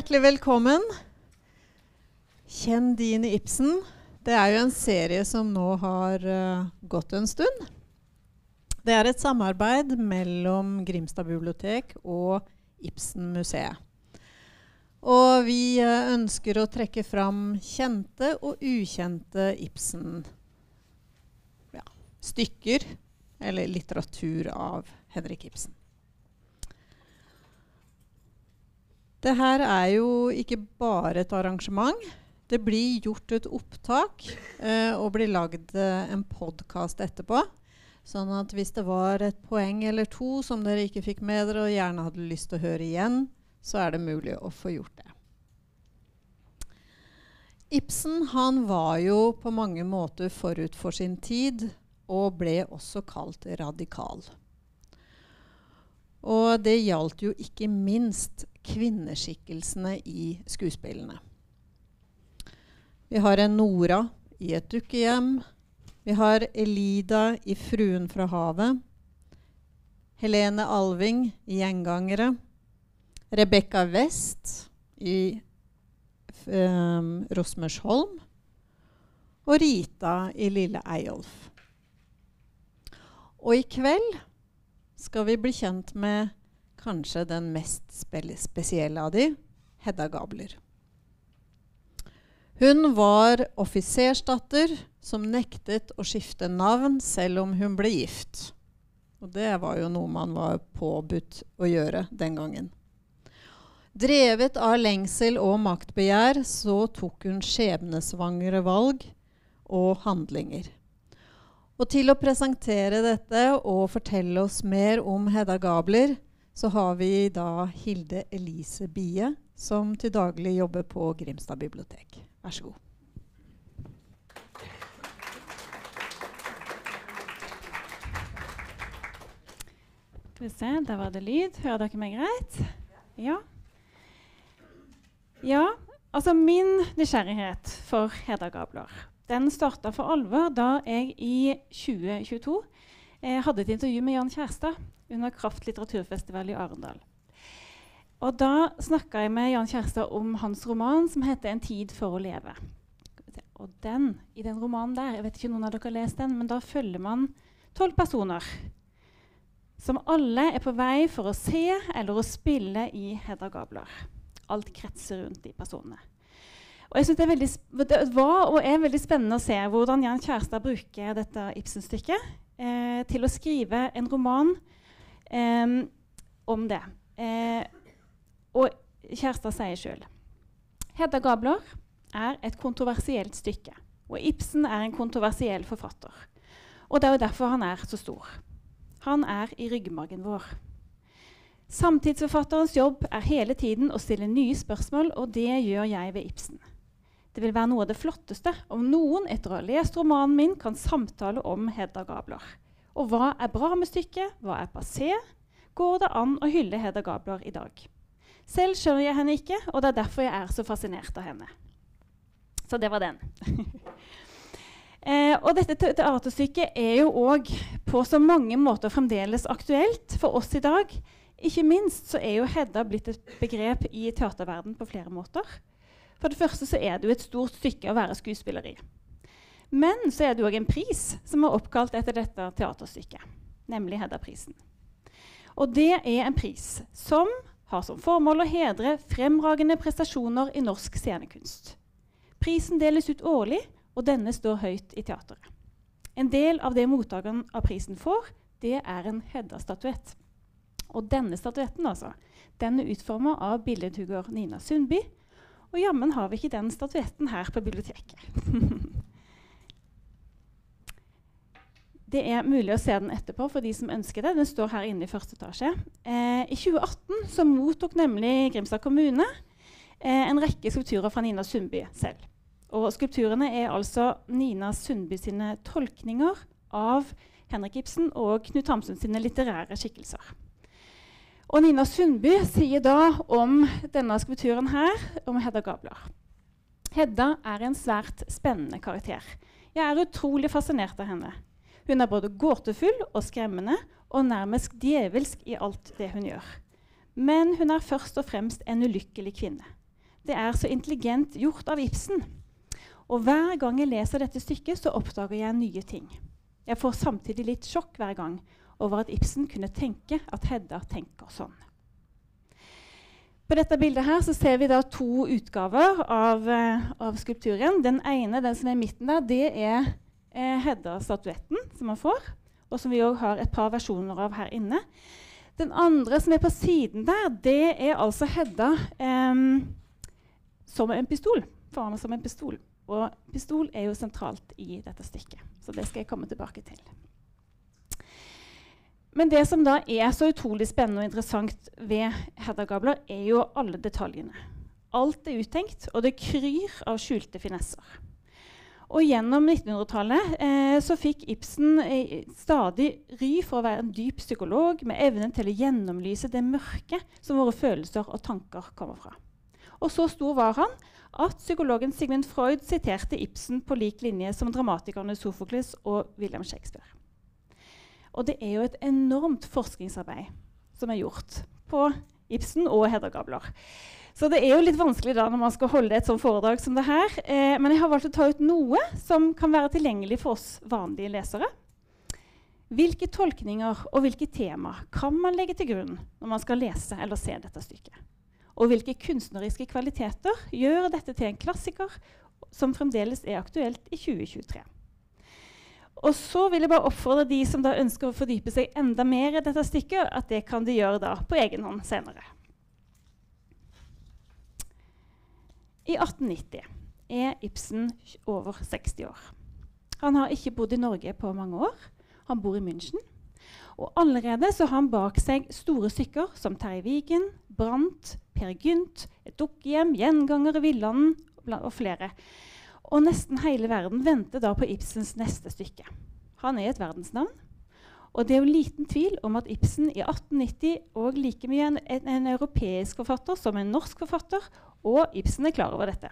hjertelig velkommen. Kjenn din Ibsen. Det er jo en serie som nå har uh, gått en stund. Det er et samarbeid mellom Grimstad bibliotek og Ibsen-museet. Og vi uh, ønsker å trekke fram kjente og ukjente Ibsen-stykker, ja, eller litteratur av Henrik Ibsen. Det her er jo ikke bare et arrangement. Det blir gjort et opptak eh, og blir lagd eh, en podkast etterpå. Sånn at hvis det var et poeng eller to som dere ikke fikk med dere og gjerne hadde lyst til å høre igjen, så er det mulig å få gjort det. Ibsen han var jo på mange måter forut for sin tid og ble også kalt radikal. Og det gjaldt jo ikke minst kvinneskikkelsene i skuespillene. Vi har en Nora i et dukkehjem. Vi har Elida i 'Fruen fra havet'. Helene Alving i 'Gjengangere'. Rebekka West i um, 'Rosmersholm'. Og Rita i 'Lille Eyolf'. Og i kveld skal vi bli kjent med kanskje den mest spesielle av de, Hedda Gabler. Hun var offisersdatter som nektet å skifte navn selv om hun ble gift. Og det var jo noe man var påbudt å gjøre den gangen. Drevet av lengsel og maktbegjær så tok hun skjebnesvangre valg og handlinger. Og til å presentere dette og fortelle oss mer om Hedda Gabler, så har vi da Hilde Elise Bie, som til daglig jobber på Grimstad bibliotek. Vær så god. Skal vi se, der var det lyd. Hører dere meg greit? Ja. Ja, altså min nysgjerrighet for Hedda Gabler den starta for alvor da jeg i 2022 eh, hadde et intervju med Jan Kjærstad under Kraft litteraturfestival i Arendal. Og Da snakka jeg med Jan Kjærstad om hans roman som heter 'En tid for å leve'. Og den, I den romanen der, jeg vet ikke noen av dere har lest den, men da følger man tolv personer som alle er på vei for å se eller å spille i Hedda Gabler. Alt kretser rundt de personene. Og jeg synes det, veldig, det, var og er veldig spennende å se hvordan Jan Kjærstad bruker dette Ibsen-stykket eh, til å skrive en roman eh, om det. Uh, og Kjærstad sier sjøl Hedda Gabler er et kontroversielt stykke. Og Ibsen er en kontroversiell forfatter. Og det er jo derfor han er så stor. Han er i ryggmargen vår. Samtidsforfatterens jobb er hele tiden å stille nye spørsmål, og det gjør jeg ved Ibsen. Det vil være noe av det flotteste om noen etter å ha lest romanen min kan samtale om Hedda Gabler. Og hva er bra med stykket? Hva er passé? Går det an å hylle Hedda Gabler i dag? Selv skjønner jeg henne ikke, og det er derfor jeg er så fascinert av henne. Så det var den. eh, og dette teaterstykket er jo òg på så mange måter fremdeles aktuelt for oss i dag. Ikke minst så er jo Hedda blitt et begrep i teaterverden på flere måter. For det første så er det jo et stort stykke å være skuespiller i. Men så er det òg en pris som er oppkalt etter dette teaterstykket, nemlig Hedda-prisen. Og det er en pris som har som formål å hedre fremragende prestasjoner i norsk scenekunst. Prisen deles ut årlig, og denne står høyt i teateret. En del av det mottakeren av prisen får, det er en Hedda-statuett. Og denne statuetten altså, den er utforma av billedhugger Nina Sundby. Og jammen har vi ikke den statuetten her på biblioteket. Det er mulig å se den etterpå for de som ønsker det. Den står her inne i første etasje. Eh, I 2018 så mottok nemlig Grimstad kommune eh, en rekke skulpturer fra Nina Sundby selv. Og skulpturene er altså Nina Sundby sine tolkninger av Henrik Ibsen og Knut Hamsun sine litterære skikkelser. Og Nina Sundby sier da om denne skulpturen her, om Hedda Gabler. Hedda er en svært spennende karakter. Jeg er utrolig fascinert av henne. Hun er både gåtefull og skremmende og nærmest djevelsk i alt det hun gjør. Men hun er først og fremst en ulykkelig kvinne. det er så intelligent gjort av Ibsen. Og hver gang jeg leser dette stykket, så oppdager jeg nye ting. Jeg får samtidig litt sjokk hver gang over at Ibsen kunne tenke at Hedda tenker sånn. På dette bildet her så ser vi da to utgaver av, uh, av skulpturen. Den ene, den som er i midten der, det er eh, Hedda-statuetten som man får, og som vi òg har et par versjoner av her inne. Den andre som er på siden der, det er altså Hedda eh, som en pistol. Forma som en pistol. Og pistol er jo sentralt i dette stykket, så det skal jeg komme tilbake til. Men det som da er så utrolig spennende og interessant ved Hedda Gabler, er jo alle detaljene. Alt er uttenkt, og det kryr av skjulte finesser. Og gjennom 1900-tallet eh, så fikk Ibsen eh, stadig ry for å være en dyp psykolog med evnen til å gjennomlyse det mørke som våre følelser og tanker kommer fra. Og så stor var han at psykologen Sigmund Freud siterte Ibsen på lik linje som dramatikerne Sofokles og William Shakespeare. Og det er jo et enormt forskningsarbeid som er gjort på Ibsen og Hedda Gabler. Så det er jo litt vanskelig da når man skal holde et sånt foredrag som det her. Eh, men jeg har valgt å ta ut noe som kan være tilgjengelig for oss vanlige lesere. Hvilke tolkninger og hvilke tema kan man legge til grunn når man skal lese eller se dette stykket? Og hvilke kunstneriske kvaliteter gjør dette til en klassiker som fremdeles er aktuelt i 2023? Og så vil jeg bare oppfordre de som da ønsker å fordype seg enda mer i dette stykket, at det kan de gjøre da på egen hånd senere. I 1890 er Ibsen over 60 år. Han har ikke bodd i Norge på mange år. Han bor i München. Og allerede så har han bak seg store stykker som Terje Vigen, Brant, Per Gynt, Et dukkehjem, Gjenganger Villanden og flere. Og nesten hele verden venter da på Ibsens neste stykke. Han er et verdensnavn. Og det er jo liten tvil om at Ibsen i 1890 òg like mye en, en, en, europeisk forfatter som en norsk forfatter, og Ibsen er klar over dette.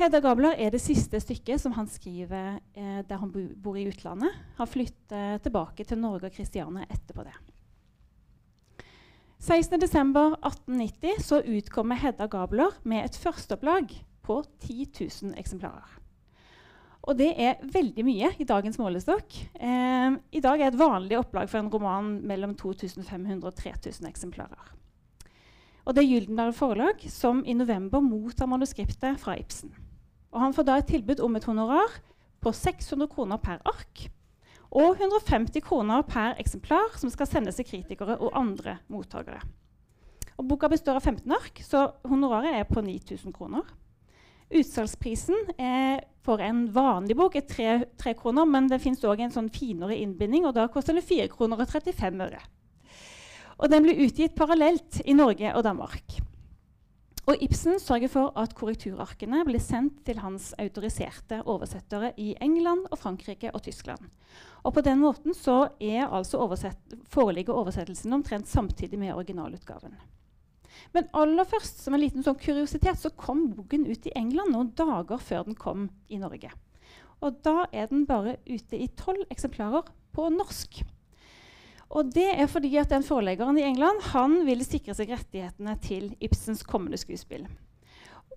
Hedda Gabler er det siste stykket som han skriver eh, der han bor i utlandet. Han flytter tilbake til Norge og Kristiania etterpå det. 16.12.1890 så utkommer Hedda Gabler med et førsteopplag på 10 000 eksemplarer. Og det er veldig mye i dagens målestokk. Eh, I dag er et vanlig opplag for en roman mellom 2500 og 3000 eksemplarer. Og det er Gyldendal Forlag som i november mottar manuskriptet fra Ibsen. Og han får da et tilbud om et honorar på 600 kroner per ark og 150 kroner per eksemplar som skal sendes til kritikere og andre mottakere. Og boka består av 15 ark, så honoraret er på 9000 kroner. Utsalgsprisen for en vanlig bok er tre, tre kroner, men det fins òg en sånn finere innbinding, og da koster det 4 kroner og 35 øre. Og den blir utgitt parallelt i Norge og Danmark. Og Ibsen sørger for at korrekturarkene blir sendt til hans autoriserte oversettere i England, og Frankrike og Tyskland. Og på den måten så altså oversett, foreligger oversettelsen omtrent samtidig med originalutgaven. Men aller først, som en liten sånn kuriositet, så kom boken ut i England noen dager før den kom i Norge. Og da er den bare ute i tolv eksemplarer på norsk. Og det er fordi at den forleggeren i England han ville sikre seg rettighetene til Ibsens kommende skuespill.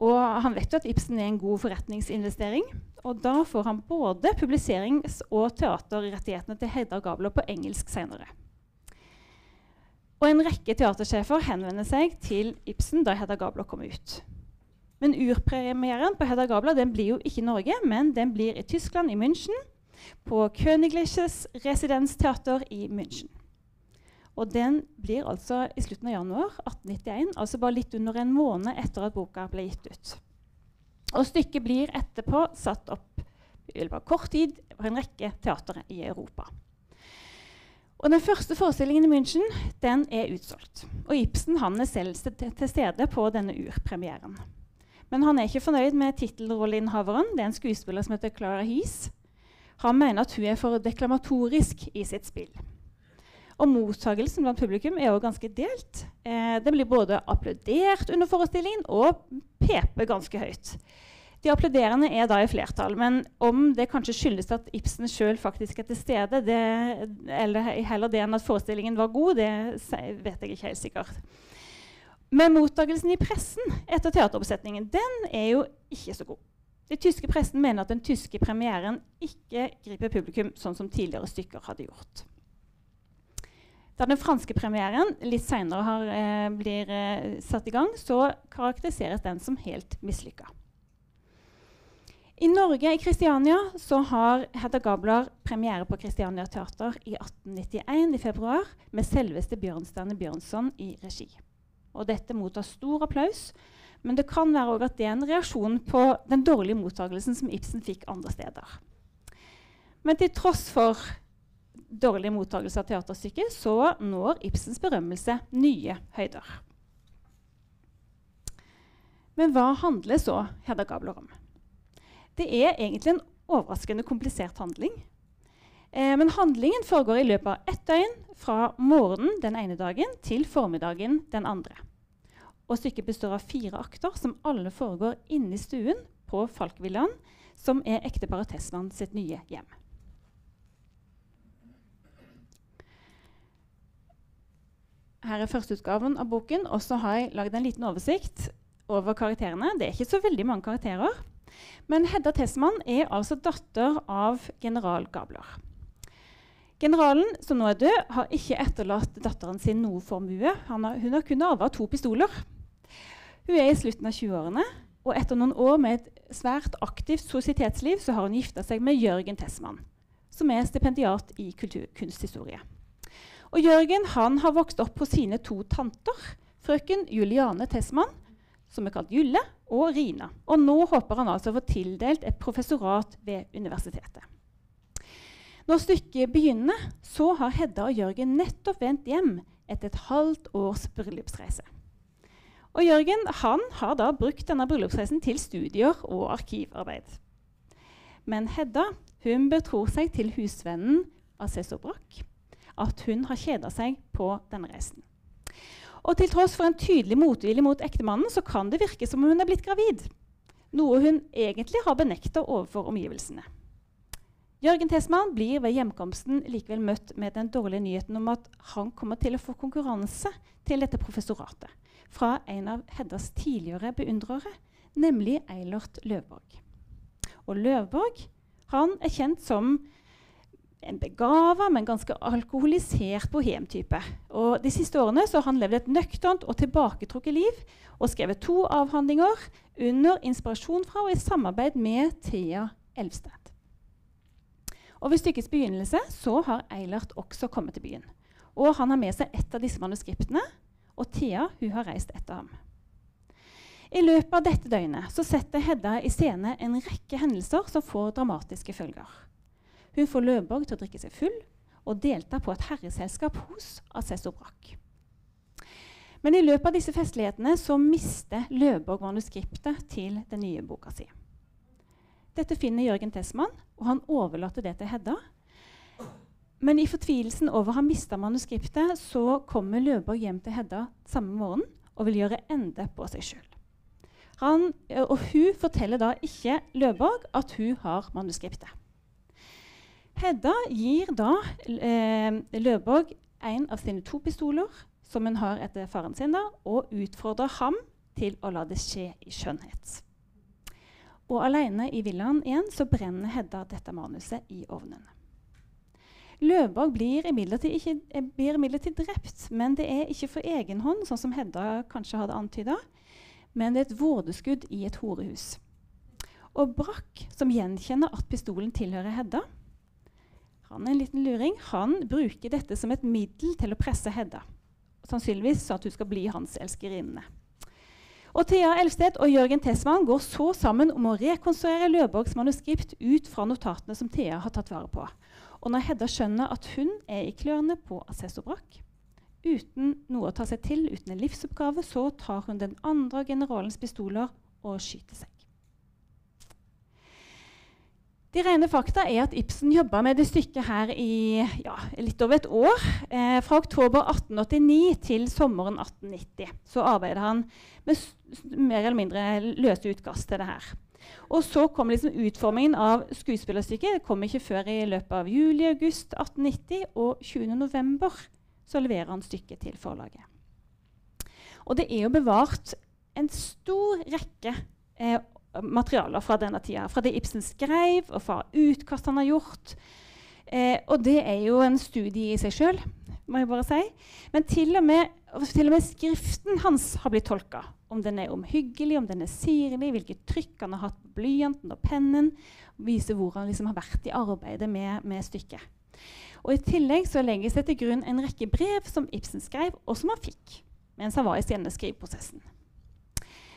Og han vet jo at Ibsen er en god forretningsinvestering. Og da får han både publiserings- og teaterrettighetene til Heidar Gabler på engelsk senere. Og en rekke teatersjefer henvender seg til Ibsen da Hedda Gabler kom ut. Men urpremieren på Hedda Gabler den blir jo ikke i Norge, men den blir i Tyskland, i München. På Königliches residensteater i München. Og den blir altså i slutten av januar 1891, altså bare litt under en måned etter at boka ble gitt ut. Og stykket blir etterpå satt opp i løpet kort tid på en rekke teatre i Europa. Og Den første forestillingen i München den er utsolgt. Og Ibsen han er selv til stede på denne urpremieren. Men han er ikke fornøyd med tittelrolleinnehaveren. Det er en skuespiller som heter Clara Hees. Han mener at hun er for deklamatorisk i sitt spill. Og mottagelsen blant publikum er også ganske delt. Eh, det blir både applaudert under forestillingen og peper ganske høyt. De applauderende er da i flertall. Men om det kanskje skyldes at Ibsen sjøl faktisk er til stede, det, eller heller det enn at forestillingen var god, det vet jeg ikke helt sikkert. Men mottagelsen i pressen etter teateroppsetningen den er jo ikke så god. Den tyske pressen mener at den tyske premieren ikke griper publikum sånn som tidligere stykker hadde gjort. Da den franske premieren litt seinere eh, blir eh, satt i gang, så karakteriseres den som helt mislykka. I Norge, i Kristiania, så har Hedda Gabler premiere på Kristiania Teater i 1891 i februar med selveste Bjørnstjerne Bjørnson i regi. Og dette mottar stor applaus, men det kan være at det er en reaksjon på den dårlige mottagelsen som Ibsen fikk andre steder. Men til tross for dårlig mottakelse av teaterstykket, så når Ibsens berømmelse nye høyder. Men hva handler så Hedda Gabler om? Det er egentlig en overraskende komplisert handling. Eh, men handlingen foregår i løpet av ett døgn fra morgenen den ene dagen til formiddagen den andre. Og stykket består av fire akter som alle foregår inne i stuen på Falkvillaen, som er ekteparet Tesman sitt nye hjem. Her er førsteutgaven av boken, og så har jeg lagd en liten oversikt over karakterene. Det er ikke så veldig mange karakterer. Men Hedda Tessmann er altså datter av general Gabler. Generalen, som nå er død, har ikke etterlatt datteren sin noe formue. Har, hun har kun arva to pistoler. Hun er i slutten av 20-årene, og etter noen år med et svært aktivt sosietetsliv så har hun gifta seg med Jørgen Tessmann, som er stipendiat i kulturkunsthistorie. Og Jørgen han har vokst opp hos sine to tanter, frøken Juliane Tessmann, som er kalt Julle, og Rina. Og nå håper han altså å få tildelt et professorat ved universitetet. Når stykket begynner, så har Hedda og Jørgen nettopp vendt hjem etter et halvt års bryllupsreise. Og Jørgen han har da brukt denne bryllupsreisen til studier og arkivarbeid. Men Hedda hun betror seg til husvennen Assessor Brack at hun har kjeda seg på denne reisen. Og til tross for en tydelig motvilje mot ektemannen så kan det virke som om hun er blitt gravid. Noe hun egentlig har benekta overfor omgivelsene. Jørgen Tesman blir ved hjemkomsten likevel møtt med den dårlige nyheten om at han kommer til å få konkurranse til dette professoratet fra en av Heddas tidligere beundrere, nemlig Eilert Løvborg. Og Løvborg han er kjent som en begava, men ganske alkoholisert bohemtype. Og de siste årene har han levd et nøkternt og tilbaketrukket liv og skrevet to avhandlinger under inspirasjon fra og i samarbeid med Thea Elvsted. Og Ved stykkets begynnelse så har Eilert også kommet til byen. Og Han har med seg et av disse manuskriptene, og Thea hun har reist etter ham. I løpet av dette døgnet så setter Hedda i scene en rekke hendelser som får dramatiske følger. Hun får Løvborg til å drikke seg full og delta på et herreselskap hos assessor Brack. Men i løpet av disse festlighetene så mister Løvborg manuskriptet til den nye boka si. Dette finner Jørgen Tessmann, og han overlater det til Hedda. Men i fortvilelsen over å ha mista manuskriptet så kommer Løvborg hjem til Hedda samme morgen og vil gjøre ende på seg sjøl. Og hun forteller da ikke Løvborg at hun har manuskriptet. Hedda gir da eh, Løvborg en av sine to pistoler, som hun har etter faren sin, da, og utfordrer ham til å la det skje i skjønnhet. Og alene i villaen igjen så brenner Hedda dette manuset i ovnen. Løvborg blir imidlertid, eh, drept, men det er ikke for egen hånd, sånn som Hedda kanskje hadde antyda, men det er et vårdeskudd i et horehus. Og Brakk, som gjenkjenner at pistolen tilhører Hedda, han en liten luring. Han bruker dette som et middel til å presse Hedda. Sannsynligvis så at hun skal bli hans elskerinne. Og Thea Elvsted og Jørgen Tesman går så sammen om å rekonstruere Løvborgs manuskript ut fra notatene som Thea har tatt vare på. Og når Hedda skjønner at hun er i klørne på assessor Brakk, uten noe å ta seg til, uten en livsoppgave, så tar hun den andre generalens pistoler og skyter seg. De rene fakta er at Ibsen jobba med det stykket her i ja, litt over et år. Eh, fra oktober 1889 til sommeren 1890 så arbeidet han med mer eller mindre løse utkast til det her. Og så kom liksom utformingen av skuespillerstykket. Det kom ikke før i løpet av juli-august 1890, og 20.11. så leverer han stykket til forlaget. Og det er jo bevart en stor rekke eh, materialer fra denne tida. Fra det Ibsen skrev, og fra utkast han har gjort. Eh, og det er jo en studie i seg sjøl, må jeg bare si. Men til og, med, til og med skriften hans har blitt tolka. Om den er omhyggelig, om den er sirlig, hvilket trykk han har hatt på blyanten og pennen. Viser hvor han liksom har vært i arbeidet med, med stykket. Og I tillegg så legges det til grunn en rekke brev som Ibsen skrev, og som han fikk mens han var i denne skriveprosessen.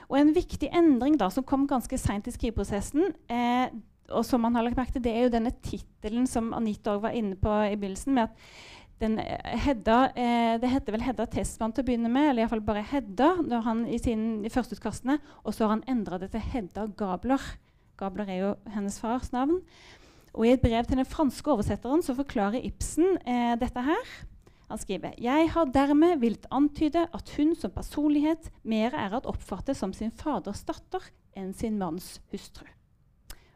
Og En viktig endring da, som kom ganske seint i skriveprosessen, eh, og som man har lagt merke til, det er jo denne tittelen som Anita var inne på i begynnelsen. med at den, eh, Hedda, eh, Det heter vel Hedda Testmann til å begynne med, eller iallfall bare Hedda når han i, sin, i førsteutkastene. Og så har han endra det til Hedda Gabler. Gabler er jo hennes fars navn. Og I et brev til den franske oversetteren så forklarer Ibsen eh, dette her. Han skriver «Jeg har dermed villet antyde at hun som personlighet mer er å oppfatte som sin faders datter enn sin manns hustru.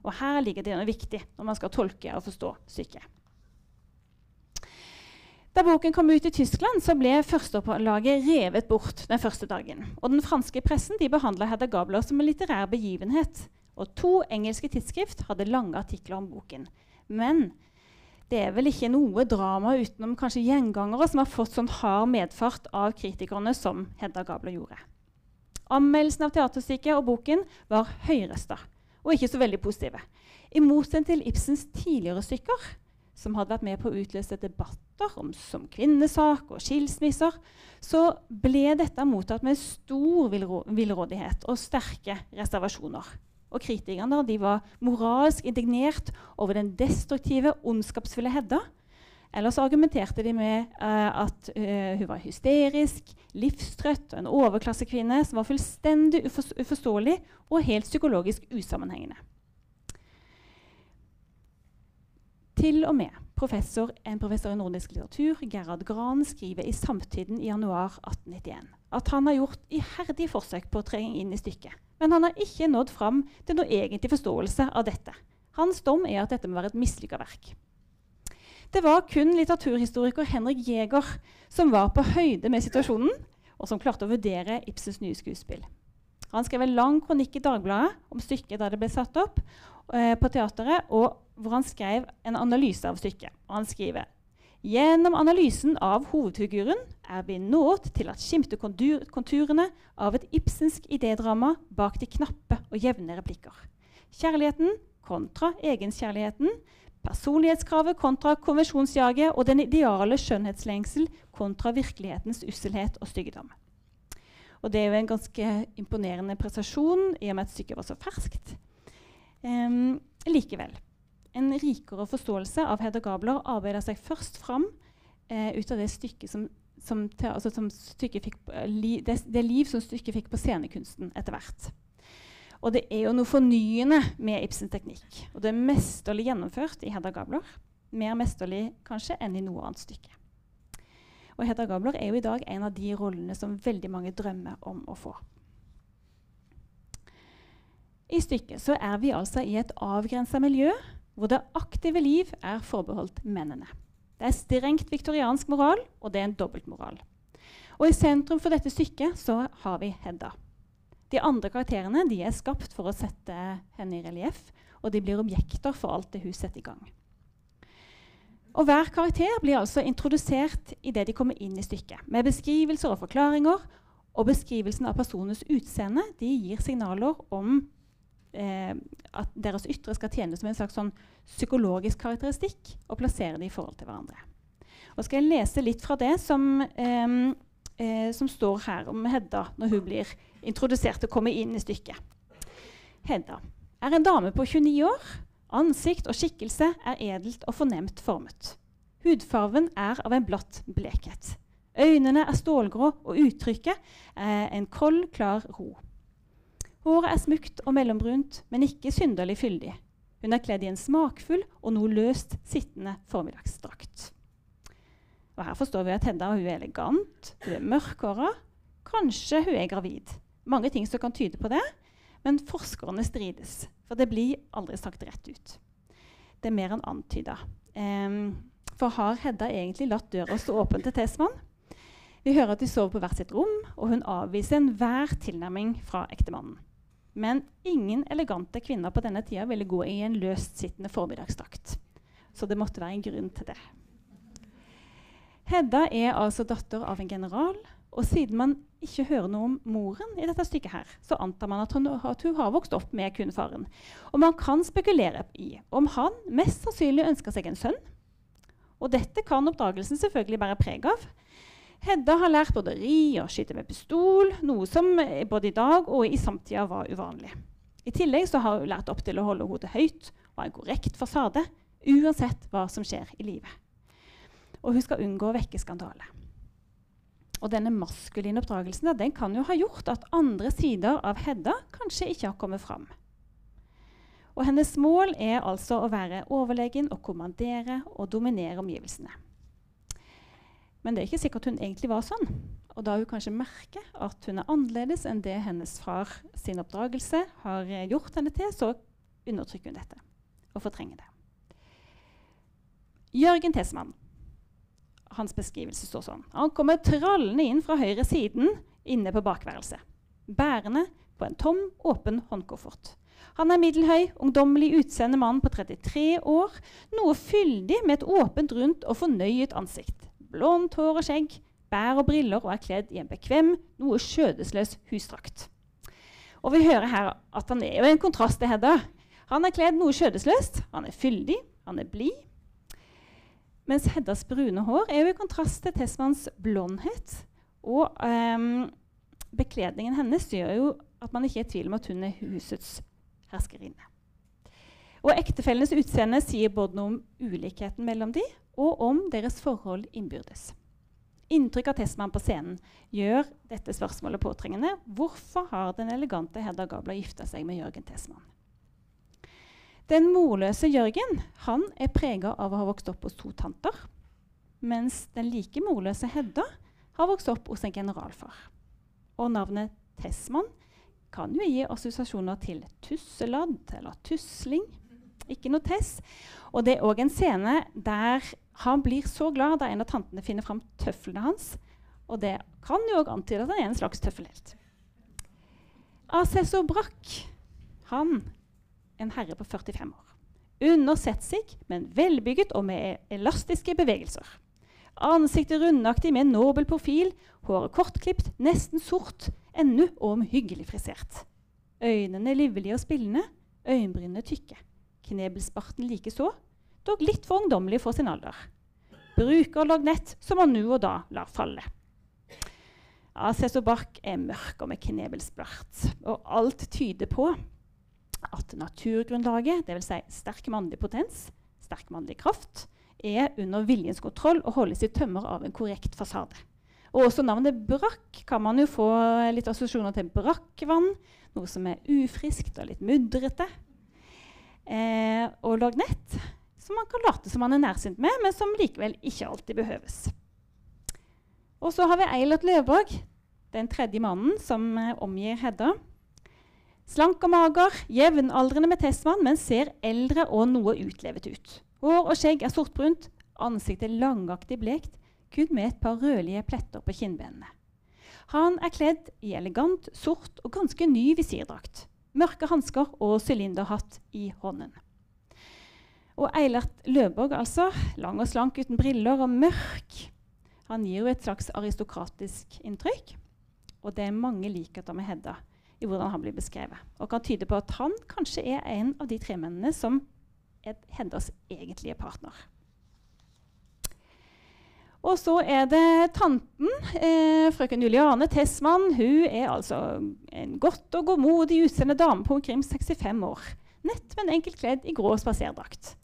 Og Her ligger det noe viktig når man skal tolke og forstå syke. Da boken kom ut i Tyskland, så ble førsteopplaget revet bort den første dagen. Og Den franske pressen de behandla Hedda Gabler som en litterær begivenhet. Og to engelske tidsskrift hadde lange artikler om boken. Men det er vel ikke noe drama utenom kanskje gjengangere som har fått sånn hard medfart av kritikerne som Hedda Gabler gjorde. Anmeldelsen av teaterstykket og boken var høyrøsta og ikke så veldig positive. I motsetning til Ibsens tidligere stykker, som hadde vært med på å utløse debatter om som kvinnesak og skilsmisser, så ble dette mottatt med stor villrådighet og sterke reservasjoner. Og kritikerne de var moralsk indignert over den destruktive, ondskapsfulle Hedda. Ellers argumenterte de med uh, at uh, hun var hysterisk, livstrøtt og en overklassekvinne som var fullstendig uforståelig og helt psykologisk usammenhengende. Til og med professor, en professor i nordisk litteratur, Gerhard Gran, skriver i Samtiden i januar 1891 at han har gjort iherdige forsøk på å trenge inn i stykket men han har ikke nådd fram til noe egentlig forståelse av dette. Hans dom er at dette må være et mislykka verk. Det var kun litteraturhistoriker Henrik Jæger som var på høyde med situasjonen, og som klarte å vurdere Ibsens nye skuespill. Han skrev en lang kronikk i Dagbladet om stykket da det ble satt opp eh, på teateret, og hvor han skrev en analyse av stykket. Og han skriver Gjennom analysen av hovedfiguren er vi nået til at skimte konturene av et ibsensk idédrama bak de knappe og jevne replikker. Kjærligheten kontra egenskjærligheten, personlighetskravet kontra konvensjonsjaget og den ideale skjønnhetslengsel kontra virkelighetens usselhet og styggedom. Og det er jo en ganske imponerende prestasjon i og med at stykket var så ferskt. Um, likevel en rikere forståelse av Hedda Gabler arbeider seg først fram eh, ut av det stykket som, som, altså som stykket fikk, li, det, det, liv som stykket fikk på scenekunsten etter hvert. Og det er jo noe fornyende med Ibsens teknikk. Og det er mesterlig gjennomført i Hedda Gabler. Mer mesterlig kanskje enn i noe annet stykke. Og Hedda Gabler er jo i dag en av de rollene som veldig mange drømmer om å få. I stykket så er vi altså i et avgrensa miljø hvor det aktive liv er forbeholdt mennene. Det er strengt viktoriansk moral, og det er en dobbeltmoral. Og I sentrum for dette stykket så har vi Hedda. De andre karakterene de er skapt for å sette henne i relieff, og de blir objekter for alt det hun setter i gang. Og Hver karakter blir altså introdusert idet de kommer inn i stykket, med beskrivelser og forklaringer. Og beskrivelsen av personens utseende de gir signaler om eh, at deres ytre skal tjene som en slags sånn psykologisk karakteristikk og plassere det i forhold til hverandre. Og skal jeg lese litt fra det som, eh, eh, som står her om Hedda når hun blir introdusert og kommer inn i stykket. Hedda er en dame på 29 år. Ansikt og skikkelse er edelt og fornemt formet. Hudfarven er av en blatt blekhet. Øynene er stålgrå, og uttrykket er en kold, klar ro. Håret er smukt og mellombrunt, men ikke synderlig fyldig. Hun er kledd i en smakfull og noe løst sittende formiddagsdrakt. Og Her forstår vi at Hedda hun er elegant, hun er mørkhåra. Kanskje hun er gravid. Mange ting som kan tyde på det, men forskerne strides. For det blir aldri sagt rett ut. Det er mer enn antyda. Um, for har Hedda egentlig latt døra stå åpen til Tesman? Vi hører at de sover på hvert sitt rom, og hun avviser enhver tilnærming fra ektemannen. Men ingen elegante kvinner på denne tida ville gå i en løstsittende formiddagsdrakt. Så det måtte være en grunn til det. Hedda er altså datter av en general, og siden man ikke hører noe om moren i dette stykket, her, så antar man at hun, at hun har vokst opp med kun faren. Og man kan spekulere i om han mest sannsynlig ønsker seg en sønn. Og dette kan oppdragelsen selvfølgelig bære preg av. Hedda har lært både å ri og skyte med pistol, noe som både i dag og i samtida var uvanlig. I tillegg har hun lært opp til å holde hodet høyt og ha en korrekt fasade, uansett hva som skjer i livet. Og hun skal unngå å vekke skandale. Og denne maskuline oppdragelsen den kan jo ha gjort at andre sider av Hedda kanskje ikke har kommet fram. Og hennes mål er altså å være overlegen og kommandere og dominere omgivelsene. Men det er ikke sikkert hun egentlig var sånn. Og da hun kanskje merker at hun er annerledes enn det hennes far sin oppdragelse har gjort henne til, så undertrykker hun dette og fortrenger det. Jørgen Tesman. Hans beskrivelse står sånn. Han kommer trallende inn fra høyre siden inne på bakværelset, bærende på en tom, åpen håndkoffert. Han er middelhøy, ungdommelig utseende mann på 33 år, noe fyldig med et åpent, rundt og fornøyet ansikt blondt hår og skjegg, bær og briller og er kledd i en bekvem, noe skjødesløs husdrakt. Og vi hører her at han er jo en kontrast til Hedda. Han er kledd noe skjødesløst, han er fyldig, han er blid. Mens Heddas brune hår er jo i kontrast til Tesmans blondhet. Og um, bekledningen hennes gjør jo at man ikke er i tvil om at hun er husets herskerinne. Og ektefellenes utseende sier både noe om ulikheten mellom dem og om deres forhold innbyrdes. Inntrykk av Testmann på scenen gjør dette spørsmålet påtrengende. Hvorfor har den elegante Hedda Gabler gifta seg med Jørgen Tesman? Den morløse Jørgen han er prega av å ha vokst opp hos to tanter, mens den like morløse Hedda har vokst opp hos en generalfar. Og navnet Tesman kan jo gi assosiasjoner til tusseladd eller tusling. Ikke noe tess. Og det er òg en scene der han blir så glad da en av tantene finner fram tøflene hans. Og det kan jo òg antyde at han er en slags tøffelhelt. Assessor Brack, han en herre på 45 år. Undersett seg, men velbygget og med elastiske bevegelser. Ansiktet rundaktig med en nobel profil, håret kortklipt, nesten sort, ennå omhyggelig frisert. Øynene livlige og spillende, øyenbrynene tykke. Knebelsbarten likeså, dog litt for ungdommelig for sin alder. Bruker lognett som han nå og da lar falle. Aceso Bach er mørk og med knebelspart, og alt tyder på at naturgrunnlaget, dvs. Si sterk mannlig potens, sterk mannlig kraft, er under viljens kontroll og holdes i tømmer av en korrekt fasade. Og også navnet brakk kan man jo få litt assosiasjoner til brakkvann, noe som er ufriskt og litt mudrete. Eh, og lognett, som man kan late som man er nærsynt med, men som likevel ikke alltid behøves. Og så har vi Eilert Løvåg, den tredje mannen som eh, omgir Hedda. Slank og mager, jevnaldrende med Tessmann, men ser eldre og noe utlevet ut. Hår og skjegg er sortbrunt, ansiktet langaktig blekt, kun med et par rødlige pletter på kinnbenene. Han er kledd i elegant, sort og ganske ny visirdrakt mørke hansker og sylinderhatt i hånden. Og Eilert Løvborg, altså, lang og slank uten briller og mørk, han gir jo et slags aristokratisk inntrykk. Og det er mange likheter med Hedda i hvordan han blir beskrevet. Og kan tyde på at han kanskje er en av de tre mennene som er Heddas egentlige partner. Og så er det tanten, eh, frøken Juliane Tessmann. Hun er altså en godt og godmodig utseende dame på omkring 65 år. Nett, men enkelt kledd i grå spaserdrakt.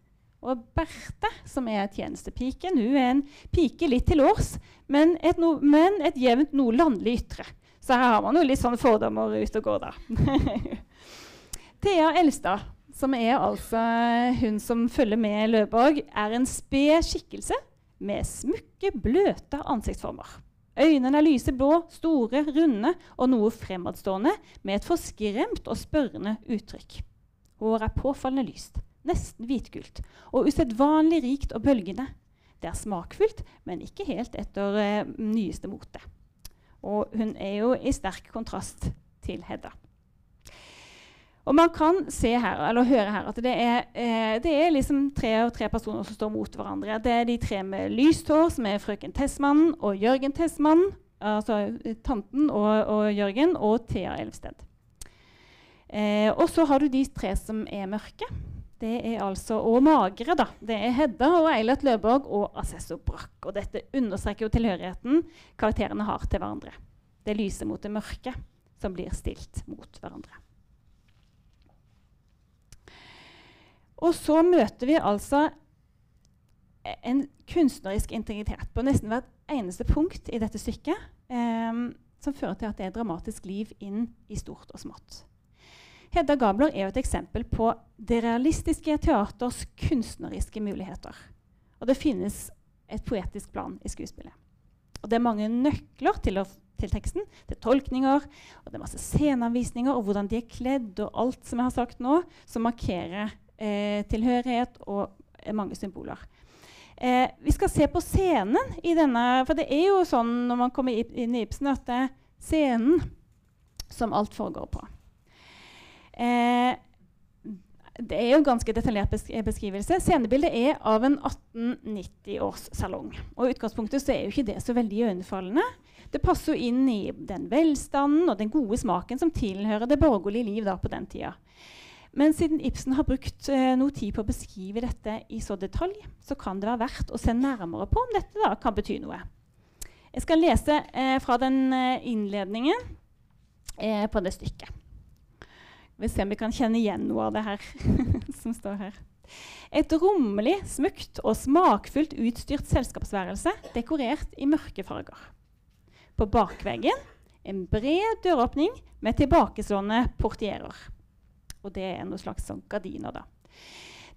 Og Berthe, som er tjenestepiken, hun er en pike litt til års, men et, no, men et jevnt noe landlig ytre. Så her har man jo litt sånne fordommer ute og går, da. Thea Elstad, som er altså hun som følger med Løvborg, er en sped skikkelse med smukke, bløte ansiktsformer. Øynene er lyseblå, store, runde og noe fremadstående, med et forskremt og spørrende uttrykk. Håret er påfallende lyst, nesten hvitgult, og usedvanlig rikt og bølgende. Det er smakfullt, men ikke helt etter eh, nyeste mote. Og hun er jo i sterk kontrast til Hedda. Og man kan se her, eller høre her at det er, eh, det er liksom tre og tre personer som står mot hverandre. Det er de tre med lyst hår, som er frøken Tessmann og Jørgen Tessmann. Altså tanten og, og Jørgen og Thea Elvsted. Eh, og så har du de tre som er mørke. Det er altså, Og magre, da. Det er Hedda og Eilert Løborg og Assessor Brakk. Og dette understreker jo tilhørigheten karakterene har til hverandre. Det lyser mot det mørke som blir stilt mot hverandre. Og så møter vi altså en kunstnerisk integritet på nesten hvert eneste punkt i dette stykket, eh, som fører til at det er dramatisk liv inn i stort og smått. Hedda Gabler er jo et eksempel på det realistiske teaters kunstneriske muligheter. Og det finnes et poetisk plan i skuespillet. Og det er mange nøkler til, å, til teksten, til tolkninger, og det er masse sceneanvisninger og hvordan de er kledd, og alt som jeg har sagt nå, som markerer eh, tilhørighet og eh, mange symboler. Eh, vi skal se på scenen i denne For det er jo sånn når man kommer inn i Ibsen, at det er scenen som alt foregår på. Eh, det er jo en ganske detaljert beskrivelse. Scenebildet er av en 1890-årssalong. Og I utgangspunktet så er jo ikke det så veldig iøynefallende. Det passer jo inn i den velstanden og den gode smaken som tilhører det borgerlige liv da på den tida. Men siden Ibsen har brukt eh, noe tid på å beskrive dette i så detalj, så kan det være verdt å se nærmere på om dette da kan bety noe. Jeg skal lese eh, fra den eh, innledningen eh, på det stykket. Vi ser om vi kan kjenne igjen noe av det her som står her. Et rommelig, smukt og smakfullt utstyrt selskapsværelse dekorert i mørke farger. På bakveggen en bred døråpning med tilbakeslående portierer. Og det er noe slags sånn gardiner. da.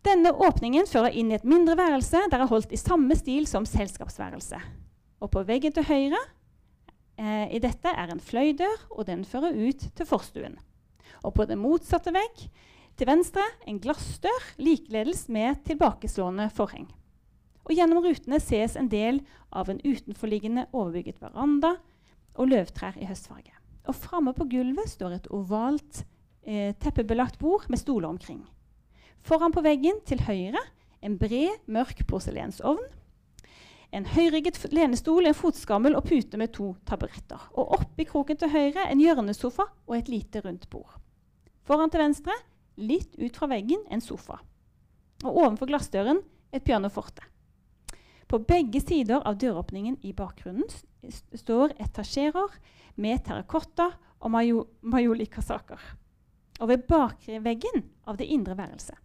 Denne åpningen fører inn i et mindre værelse der er holdt i samme stil som selskapsværelse. Og på veggen til høyre eh, i dette er en fløydør, og den fører ut til forstuen. Og på den motsatte vegg til venstre en glassdør, likeledes med tilbakeslående forheng. Og gjennom rutene ses en del av en utenforliggende overbygget veranda og løvtrær i høstfarge. Og framme på gulvet står et ovalt eh, teppebelagt bord med stoler omkring. Foran på veggen til høyre en bred, mørk porselensovn. En høyrygget lenestol, en fotskammel og pute med to taburetter. Og oppi kroken til høyre en hjørnesofa og et lite, rundt bord. Foran til venstre, litt ut fra veggen, en sofa. Og ovenfor glassdøren et pianoforte. På begge sider av døråpningen i bakgrunnen står etasjerer med terrakotta og majolikasaker. Og ved bakre veggen av det indre værelset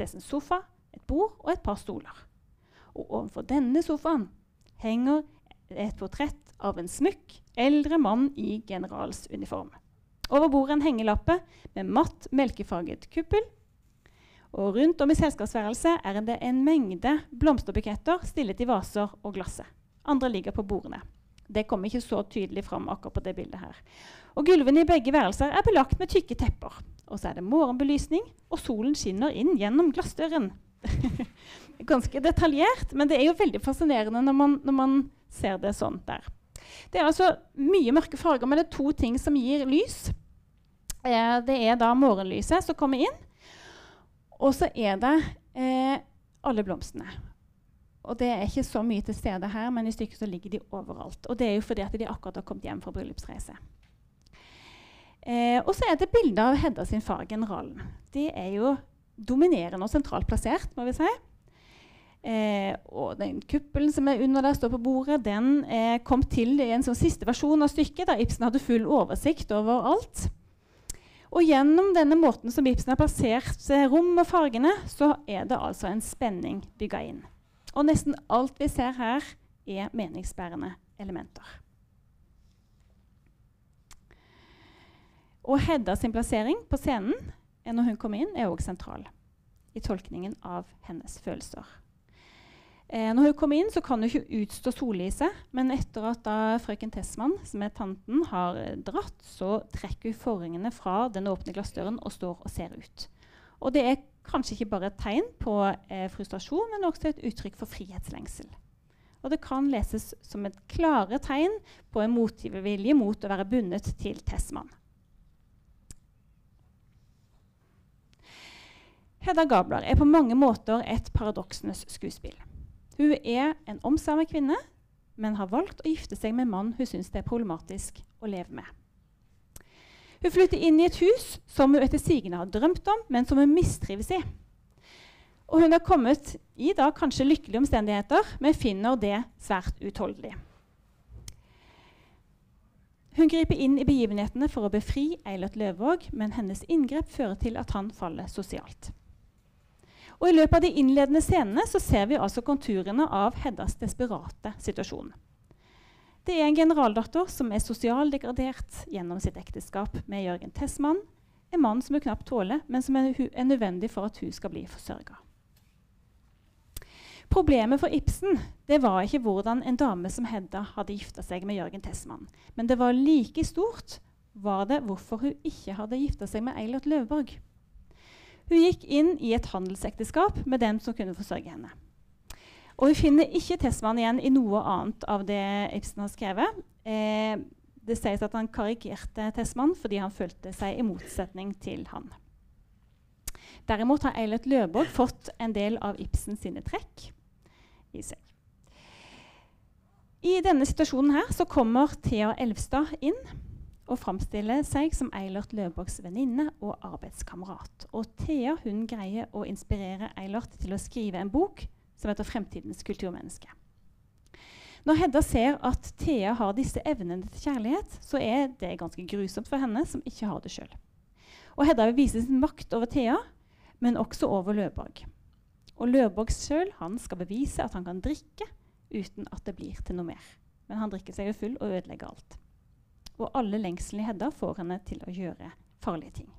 ses en sofa, et bord og et par stoler. Og overfor denne sofaen henger et portrett av en smykk, eldre mann i generalsuniform. Over bordet en hengelappe med matt melkefarget kuppel. Og rundt om i selskapsværelset er det en mengde blomsterbuketter stillet i vaser og glasset. Andre ligger på bordene. Det kommer ikke så tydelig fram akkurat på det bildet her. Og Gulvene i begge værelser er belagt med tykke tepper. Og så er det morgenbelysning, og solen skinner inn gjennom glassdøren. Ganske detaljert, men det er jo veldig fascinerende når man, når man, ser det sånn der. Det er altså mye mørke farger, men det er to ting som gir lys. Eh, det er da morgenlyset som kommer inn, og så er det eh, alle blomstene. Og det er ikke så mye til stede her, men i stykket så ligger de overalt. Og det er jo fordi at de akkurat har kommet hjem fra bryllupsreise. Eh, og så er det bilde av Hedda sin far, generalen. Det er jo dominerende og sentralt plassert, må vi si. Eh, og den kuppelen som er under der, står på bordet, den eh, kom til i en sånn siste versjon av stykket, da Ibsen hadde full oversikt over alt. Og gjennom denne måten som Ibsen har plassert eh, rom og fargene, så er det altså en spenning bygga inn. Og nesten alt vi ser her, er meningsbærende elementer. Og Hedda sin plassering på scenen når hun kommer inn, er òg sentral i tolkningen av hennes følelser. Eh, når hun kommer inn, så kan hun ikke utstå sollyset, men etter at da frøken Tessmann, som er tanten, har dratt, så trekker hun forhengene fra den åpne glassdøren og står og ser ut. Og det er kanskje ikke bare et tegn på eh, frustrasjon, men også et uttrykk for frihetslengsel. og det kan leses som et klare tegn på en motgivervilje mot å være bundet til Tessmann. Hedda Gabler er på mange måter et paradoksenes skuespill. Hun er en omsvermet kvinne, men har valgt å gifte seg med en mann hun syns det er problematisk å leve med. Hun flytter inn i et hus som hun etter sigende har drømt om, men som hun mistrives i. Og hun har kommet i da kanskje lykkelige omstendigheter, men finner det svært utholdelig. Hun griper inn i begivenhetene for å befri Eilert Løvåg, men hennes inngrep fører til at han faller sosialt. Og I løpet av de innledende scenene så ser vi altså konturene av Heddas desperate situasjon. Det er en generaldatter som er sosialdegradert gjennom sitt ekteskap med Jørgen Tessmann, en mann som hun knapt tåler, men som er, nødvendig for at hun skal bli forsørga. Problemet for Ibsen det var ikke hvordan en dame som Hedda hadde gifta seg med Jørgen Tessmann. Men det var like stort var det hvorfor hun ikke hadde gifta seg med Eilert Løvborg. Hun gikk inn i et handelsekteskap med dem som kunne forsørge henne. Og Vi finner ikke Tessmann igjen i noe annet av det Ibsen har skrevet. Eh, det sies at han karikerte Tessmann fordi han følte seg i motsetning til han. Derimot har Eilert Løvborg fått en del av Ibsen sine trekk i seg. I denne situasjonen her så kommer Thea Elvstad inn og framstiller seg som Eilert Løvborgs venninne og arbeidskamerat. Og Thea hun greier å inspirere Eilert til å skrive en bok som heter 'Fremtidens kulturmenneske'. Når Hedda ser at Thea har disse evnene til kjærlighet, så er det ganske grusomt for henne som ikke har det sjøl. Hedda vil vise sin makt over Thea, men også over Løvborg. Og Løvborg sjøl skal bevise at han kan drikke uten at det blir til noe mer. Men han drikker seg jo full og ødelegger alt. Og alle lengslene i Hedda får henne til å gjøre farlige ting.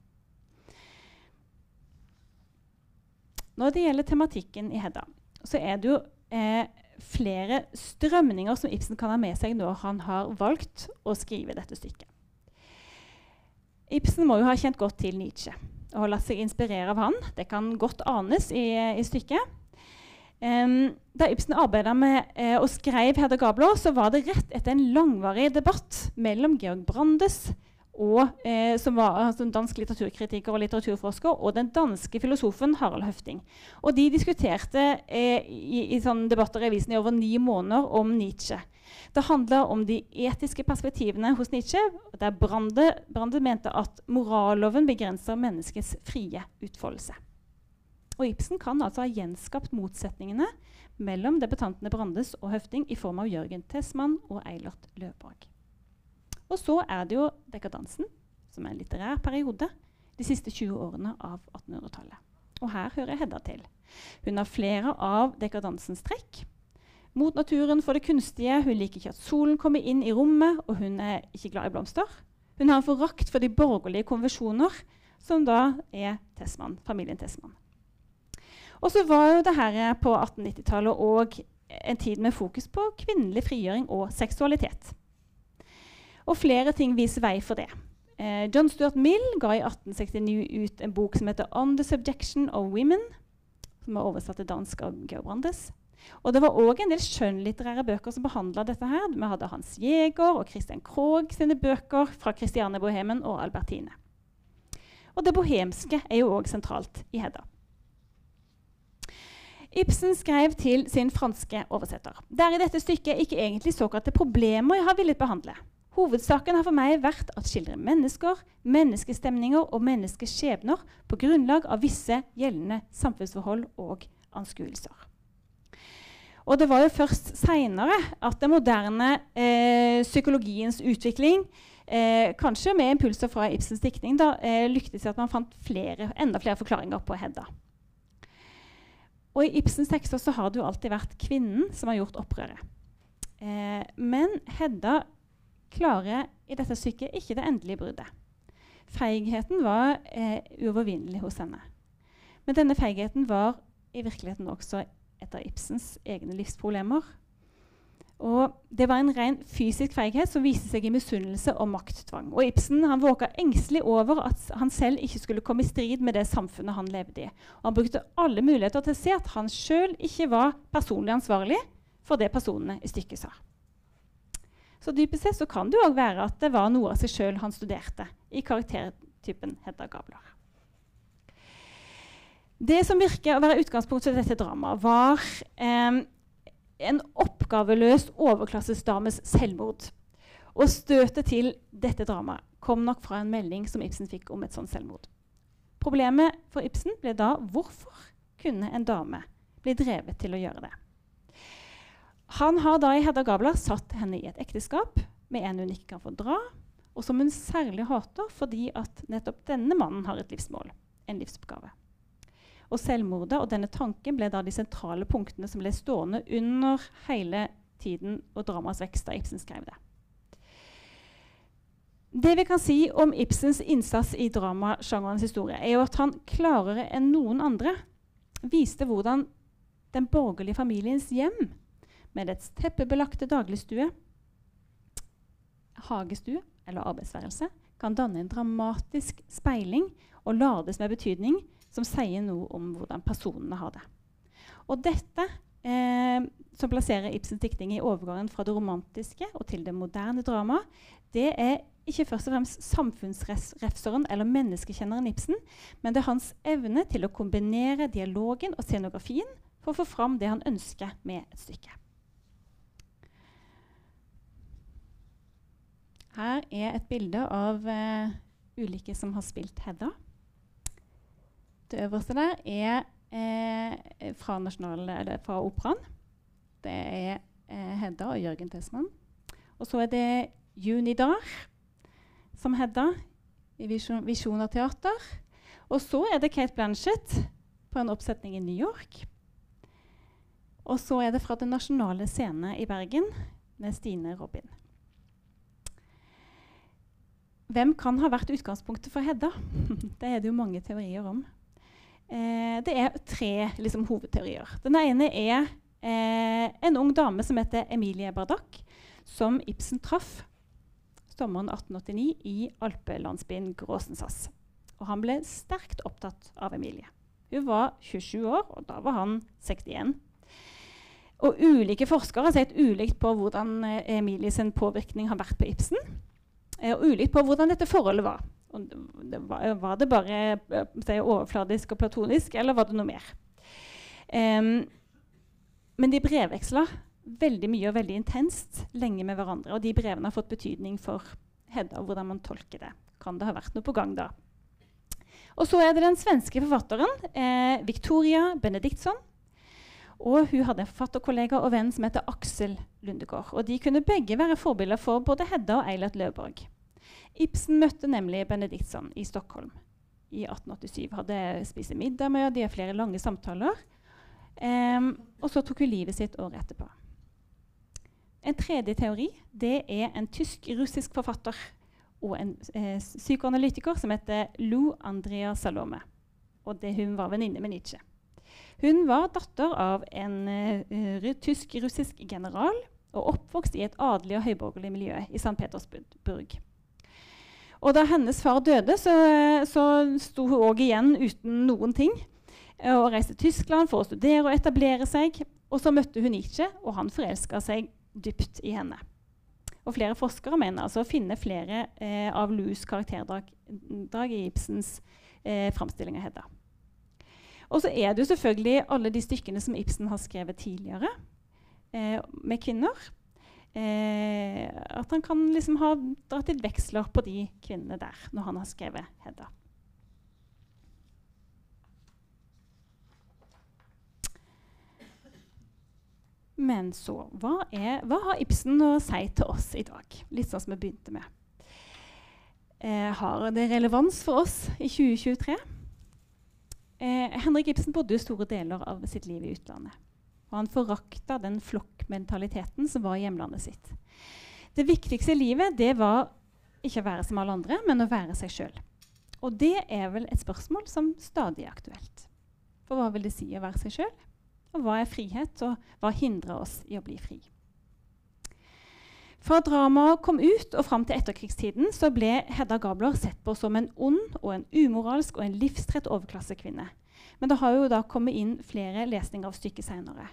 Når det gjelder tematikken i Hedda, så er det jo eh, flere strømninger som Ibsen kan ha med seg når han har valgt å skrive dette stykket. Ibsen må jo ha kjent godt til Nietzsche og har latt seg inspirere av han. Det kan godt anes i, i stykket. Um, da Ibsen arbeidet med uh, og skrev 'Hedda Gabler', så var det rett etter en langvarig debatt mellom Georg Brandes, og, uh, som var altså, dansk litteraturkritiker og litteraturforsker, og den danske filosofen Harald Høfting. Og de diskuterte uh, i, i debatter i avisen i over ni måneder om Nietzsche. Det handla om de etiske perspektivene hos Nietzsche, der Brande, Brande mente at moralloven begrenser menneskets frie utfoldelse. Og Ibsen kan altså ha gjenskapt motsetningene mellom debutantene Brandes og Høfting i form av Jørgen Tessmann og Eilert Løvborg. Og så er det jo dekadansen, som er en litterær periode, de siste 20 årene av 1800-tallet. Og her hører Hedda til. Hun har flere av dekadansens trekk, mot naturen for det kunstige. Hun liker ikke at solen kommer inn i rommet, og hun er ikke glad i blomster. Hun har en forakt for de borgerlige konvensjoner, som da er Tessmann, familien Tessmann. Og så var jo det her på 1890-tallet òg en tid med fokus på kvinnelig frigjøring og seksualitet. Og flere ting viser vei for det. Eh, John Stuart Mill ga i 1869 ut en bok som heter 'On the Subjection of Women', som er oversatt til dansk av Georg Brandes. Og det var òg en del skjønnlitterære bøker som behandla dette. her. Vi hadde Hans Jæger og Christian Krogh sine bøker fra Christiane Bohemen og Albertine. Og det bohemske er jo òg sentralt i Hedda. Ibsen skrev til sin franske oversetter. Det er i dette stykket ikke egentlig såkalte problemer jeg har villet behandle. Hovedsaken har for meg vært at skildre mennesker, menneskestemninger og menneskeskjebner på grunnlag av visse gjeldende samfunnsforhold og anskuelser. Og det var jo først seinere at den moderne eh, psykologiens utvikling, eh, kanskje med impulser fra Ibsens diktning, da, eh, lyktes i at man fant flere, enda flere forklaringer på Hedda. Og I Ibsens tekster så har det jo alltid vært kvinnen som har gjort opprøret. Eh, men Hedda klarer i dette stykket ikke det endelige bruddet. Feigheten var eh, uovervinnelig hos henne. Men denne feigheten var i virkeligheten også et av Ibsens egne livsproblemer. Og Det var en ren fysisk feighet som viste seg i misunnelse og makttvang. Og Ibsen han våga engstelig over at han selv ikke skulle komme i strid med det samfunnet han levde i. Og han brukte alle muligheter til å se at han sjøl ikke var personlig ansvarlig for det personene i stykket sa. Så dypest sett så kan det òg være at det var noe av seg sjøl han studerte i karaktertypen Hedda Gabler. Det som virker å være utgangspunktet for dette dramaet, var eh, en oppgaveløs overklassesdames selvmord. Og støtet til dette dramaet kom nok fra en melding som Ibsen fikk om et sånt selvmord. Problemet for Ibsen ble da hvorfor kunne en dame bli drevet til å gjøre det? Han har da i Hedda Gabler satt henne i et ekteskap med en hun ikke kan få dra, og som hun særlig hater fordi at nettopp denne mannen har et livsmål, en livsoppgave. Og selvmordet og denne tanken ble da de sentrale punktene som ble stående under hele tiden og dramaets vekst da Ibsen skrev det. Det vi kan si om Ibsens innsats i dramasjangerens historie, er jo at han klarere enn noen andre viste hvordan den borgerlige familiens hjem med dets teppebelagte dagligstue, hagestue eller arbeidsværelse kan danne en dramatisk speiling og lades med betydning som sier noe om hvordan personene har det. Og dette, eh, som plasserer Ibsens diktning i overgangen fra det romantiske og til det moderne dramaet, det er ikke først og fremst samfunnsrefseren eller menneskekjenneren Ibsen, men det er hans evne til å kombinere dialogen og scenografien for å få fram det han ønsker med et stykke. Her er et bilde av uh, ulike som har spilt Hedda. Det øverste der er eh, fra, fra operaen. Det er eh, Hedda og Jørgen Tesman. Og så er det Junidar som Hedda i Visjon, Visjoner teater. Og så er det Kate Blanchett på en oppsetning i New York. Og så er det fra Den nasjonale scene i Bergen med Stine Robin. Hvem kan ha vært utgangspunktet for Hedda? det er det jo mange teorier om. Eh, det er tre liksom, hovedteorier. Den ene er eh, en ung dame som heter Emilie Bardak, som Ibsen traff sommeren 1889 i alpelandsbyen Gråsensass. Og han ble sterkt opptatt av Emilie. Hun var 27 år, og da var han 61. Og ulike forskere har sett ulikt på hvordan eh, Emilies påvirkning har vært på Ibsen og ulikt på hvordan dette forholdet var. Det var, var, det bare si, overfladisk og platonisk, eller var det noe mer? Um, men de brevveksla veldig mye og veldig intenst lenge med hverandre. Og de brevene har fått betydning for Hedda og hvordan man tolker det. Kan det ha vært noe på gang da? Og så er det den svenske forfatteren eh, Victoria Benediktsson. Og hun hadde en forfatterkollega og venn som heter Aksel Lundegård. Og de kunne begge være forbilder for både Hedda og Eilert Løvborg. Ibsen møtte nemlig Benediktsson i Stockholm i 1887. Hadde spist middag med de har flere lange samtaler. Um, og så tok hun livet sitt året etterpå. En tredje teori det er en tysk-russisk forfatter og en eh, psykoanalytiker som heter Lou Andrea Salome. Og det, hun var venninne med Nietzsche. Hun var datter av en uh, tysk-russisk general og oppvokst i et adelig og høyborgerlig miljø i St. Petersburg. Og da hennes far døde, så, så sto hun òg igjen uten noen ting. Eh, og reiste til Tyskland for å studere og etablere seg. Og så møtte hun Nietzsche, og han forelska seg dypt i henne. Og flere forskere mener altså å finne flere eh, av Lous karakterdrag i Ibsens eh, framstilling av Hedda. Og så er det jo selvfølgelig alle de stykkene som Ibsen har skrevet tidligere eh, med kvinner eh, at han kan liksom ha dratt litt veksler på de kvinnene der når han har skrevet Hedda. Men så hva, er, hva, har Ibsen å si til oss i dag? Litt sånn som vi begynte med. Eh, har det relevans for oss i 2023? Eh, Henrik Ibsen bodde store deler av sitt liv i utlandet. Og han forakta den flokkmentaliteten som var i hjemlandet sitt. Det viktigste i livet det var ikke å være som alle andre, men å være seg sjøl. Og det er vel et spørsmål som stadig er aktuelt. For hva vil det si å være seg sjøl? Og hva er frihet, og hva hindrer oss i å bli fri? Fra dramaet kom ut og fram til etterkrigstiden så ble Hedda Gabler sett på som en ond og en umoralsk og en livstrett overklassekvinne. Men det har jo da kommet inn flere lesninger av stykket seinere.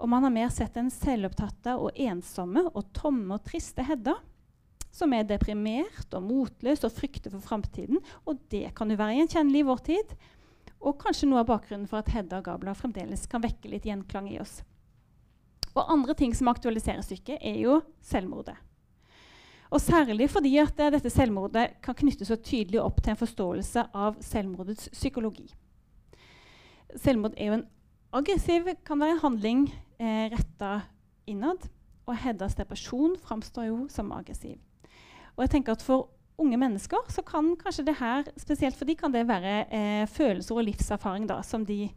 Og man har mer sett den selvopptatte og ensomme og tomme og triste Hedda, som er deprimert og motløs og frykter for framtiden. Og det kan jo være gjenkjennelig i vår tid. Og kanskje noe av bakgrunnen for at Hedda og Gabla fremdeles kan vekke litt gjenklang i oss. Og andre ting som aktualiserer stykket, er jo selvmordet. Og særlig fordi at uh, dette selvmordet kan knyttes så tydelig opp til en forståelse av selvmordets psykologi. Selvmord er jo en aggressiv kan være en handling eh, retta innad. Og Heddas depresjon framstår jo som aggressiv. Og jeg tenker at For unge mennesker så kan kanskje det her, spesielt for de kan det være eh, følelser og livserfaring da, som, de,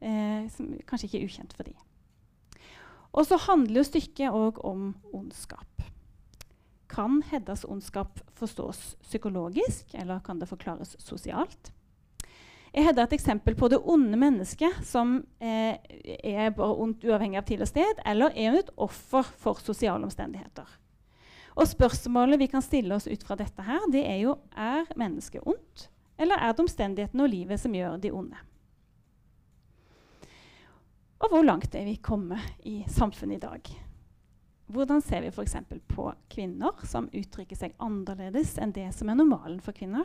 eh, som kanskje ikke er ukjent for de. Og så handler jo stykket òg om ondskap. Kan Heddas ondskap forstås psykologisk, eller kan det forklares sosialt? Er Hedda et eksempel på det onde mennesket som eh, er bare ondt uavhengig av tid og sted, eller er et offer for sosiale omstendigheter? Og Spørsmålet vi kan stille oss ut fra dette, her, det er jo er mennesket ondt, eller er det omstendighetene og livet som gjør de onde? Og hvor langt er vi kommet i samfunnet i dag? Hvordan ser vi f.eks. på kvinner som uttrykker seg annerledes enn det som er normalen for kvinner?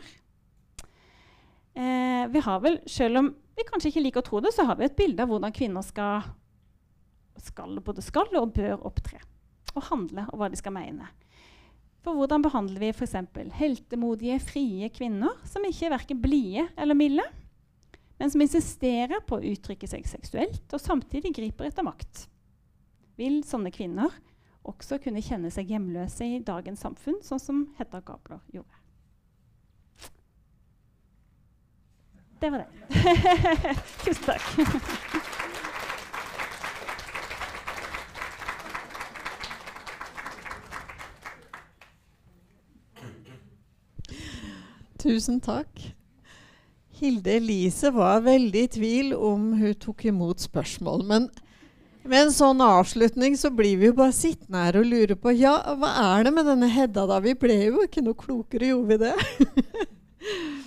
Eh, vi har vel, Selv om vi kanskje ikke liker å tro det, så har vi et bilde av hvordan kvinner skal, skal både skal og bør opptre. Og handle, og hva de skal mene. For hvordan behandler vi f.eks. heltemodige, frie kvinner som ikke er verken blide eller milde, men som insisterer på å uttrykke seg seksuelt og samtidig griper etter makt? Vil sånne kvinner også kunne kjenne seg hjemløse i dagens samfunn, sånn som Hedda Gabler gjorde? Det var det. Tusen takk. Tusen takk. Hilde Elise var veldig i tvil om hun tok imot spørsmål. Men med en sånn avslutning så blir vi jo bare sittende her og lure på ja, hva er det med denne Hedda, da? Vi ble jo ikke noe klokere, gjorde vi det?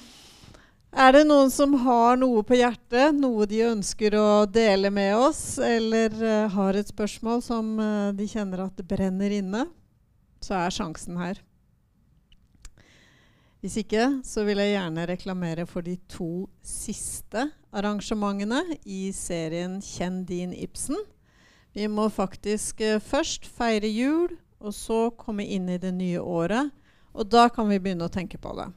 Er det noen som har noe på hjertet, noe de ønsker å dele med oss, eller uh, har et spørsmål som uh, de kjenner at det brenner inne, så er sjansen her. Hvis ikke så vil jeg gjerne reklamere for de to siste arrangementene i serien Kjenn din Ibsen. Vi må faktisk uh, først feire jul, og så komme inn i det nye året. Og da kan vi begynne å tenke på det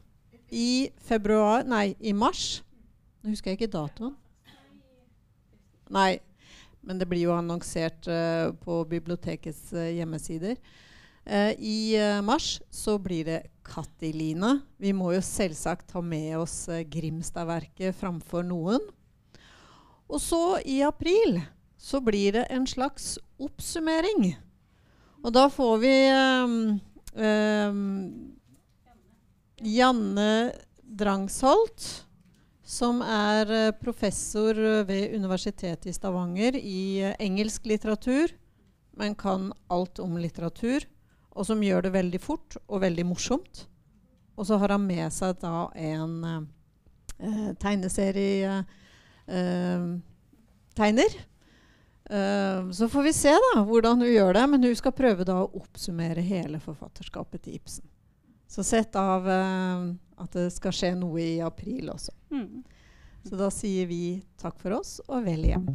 i februar Nei, i mars. Nå husker jeg ikke datoen. Nei, men det blir jo annonsert uh, på bibliotekets uh, hjemmesider. Uh, I mars så blir det Kattiline. Vi må jo selvsagt ta med oss Grimstadverket framfor noen. Og så i april så blir det en slags oppsummering. Og da får vi um, um, Janne Drangsholt, som er eh, professor ved Universitetet i Stavanger i eh, engelsk litteratur, men kan alt om litteratur, og som gjør det veldig fort og veldig morsomt. Og så har han med seg da en eh, tegneserietegner. Uh, så får vi se da hvordan hun gjør det, men hun skal prøve da å oppsummere hele forfatterskapet til Ibsen. Så sett av uh, at det skal skje noe i april også. Mm. Så da sier vi takk for oss og vel hjem.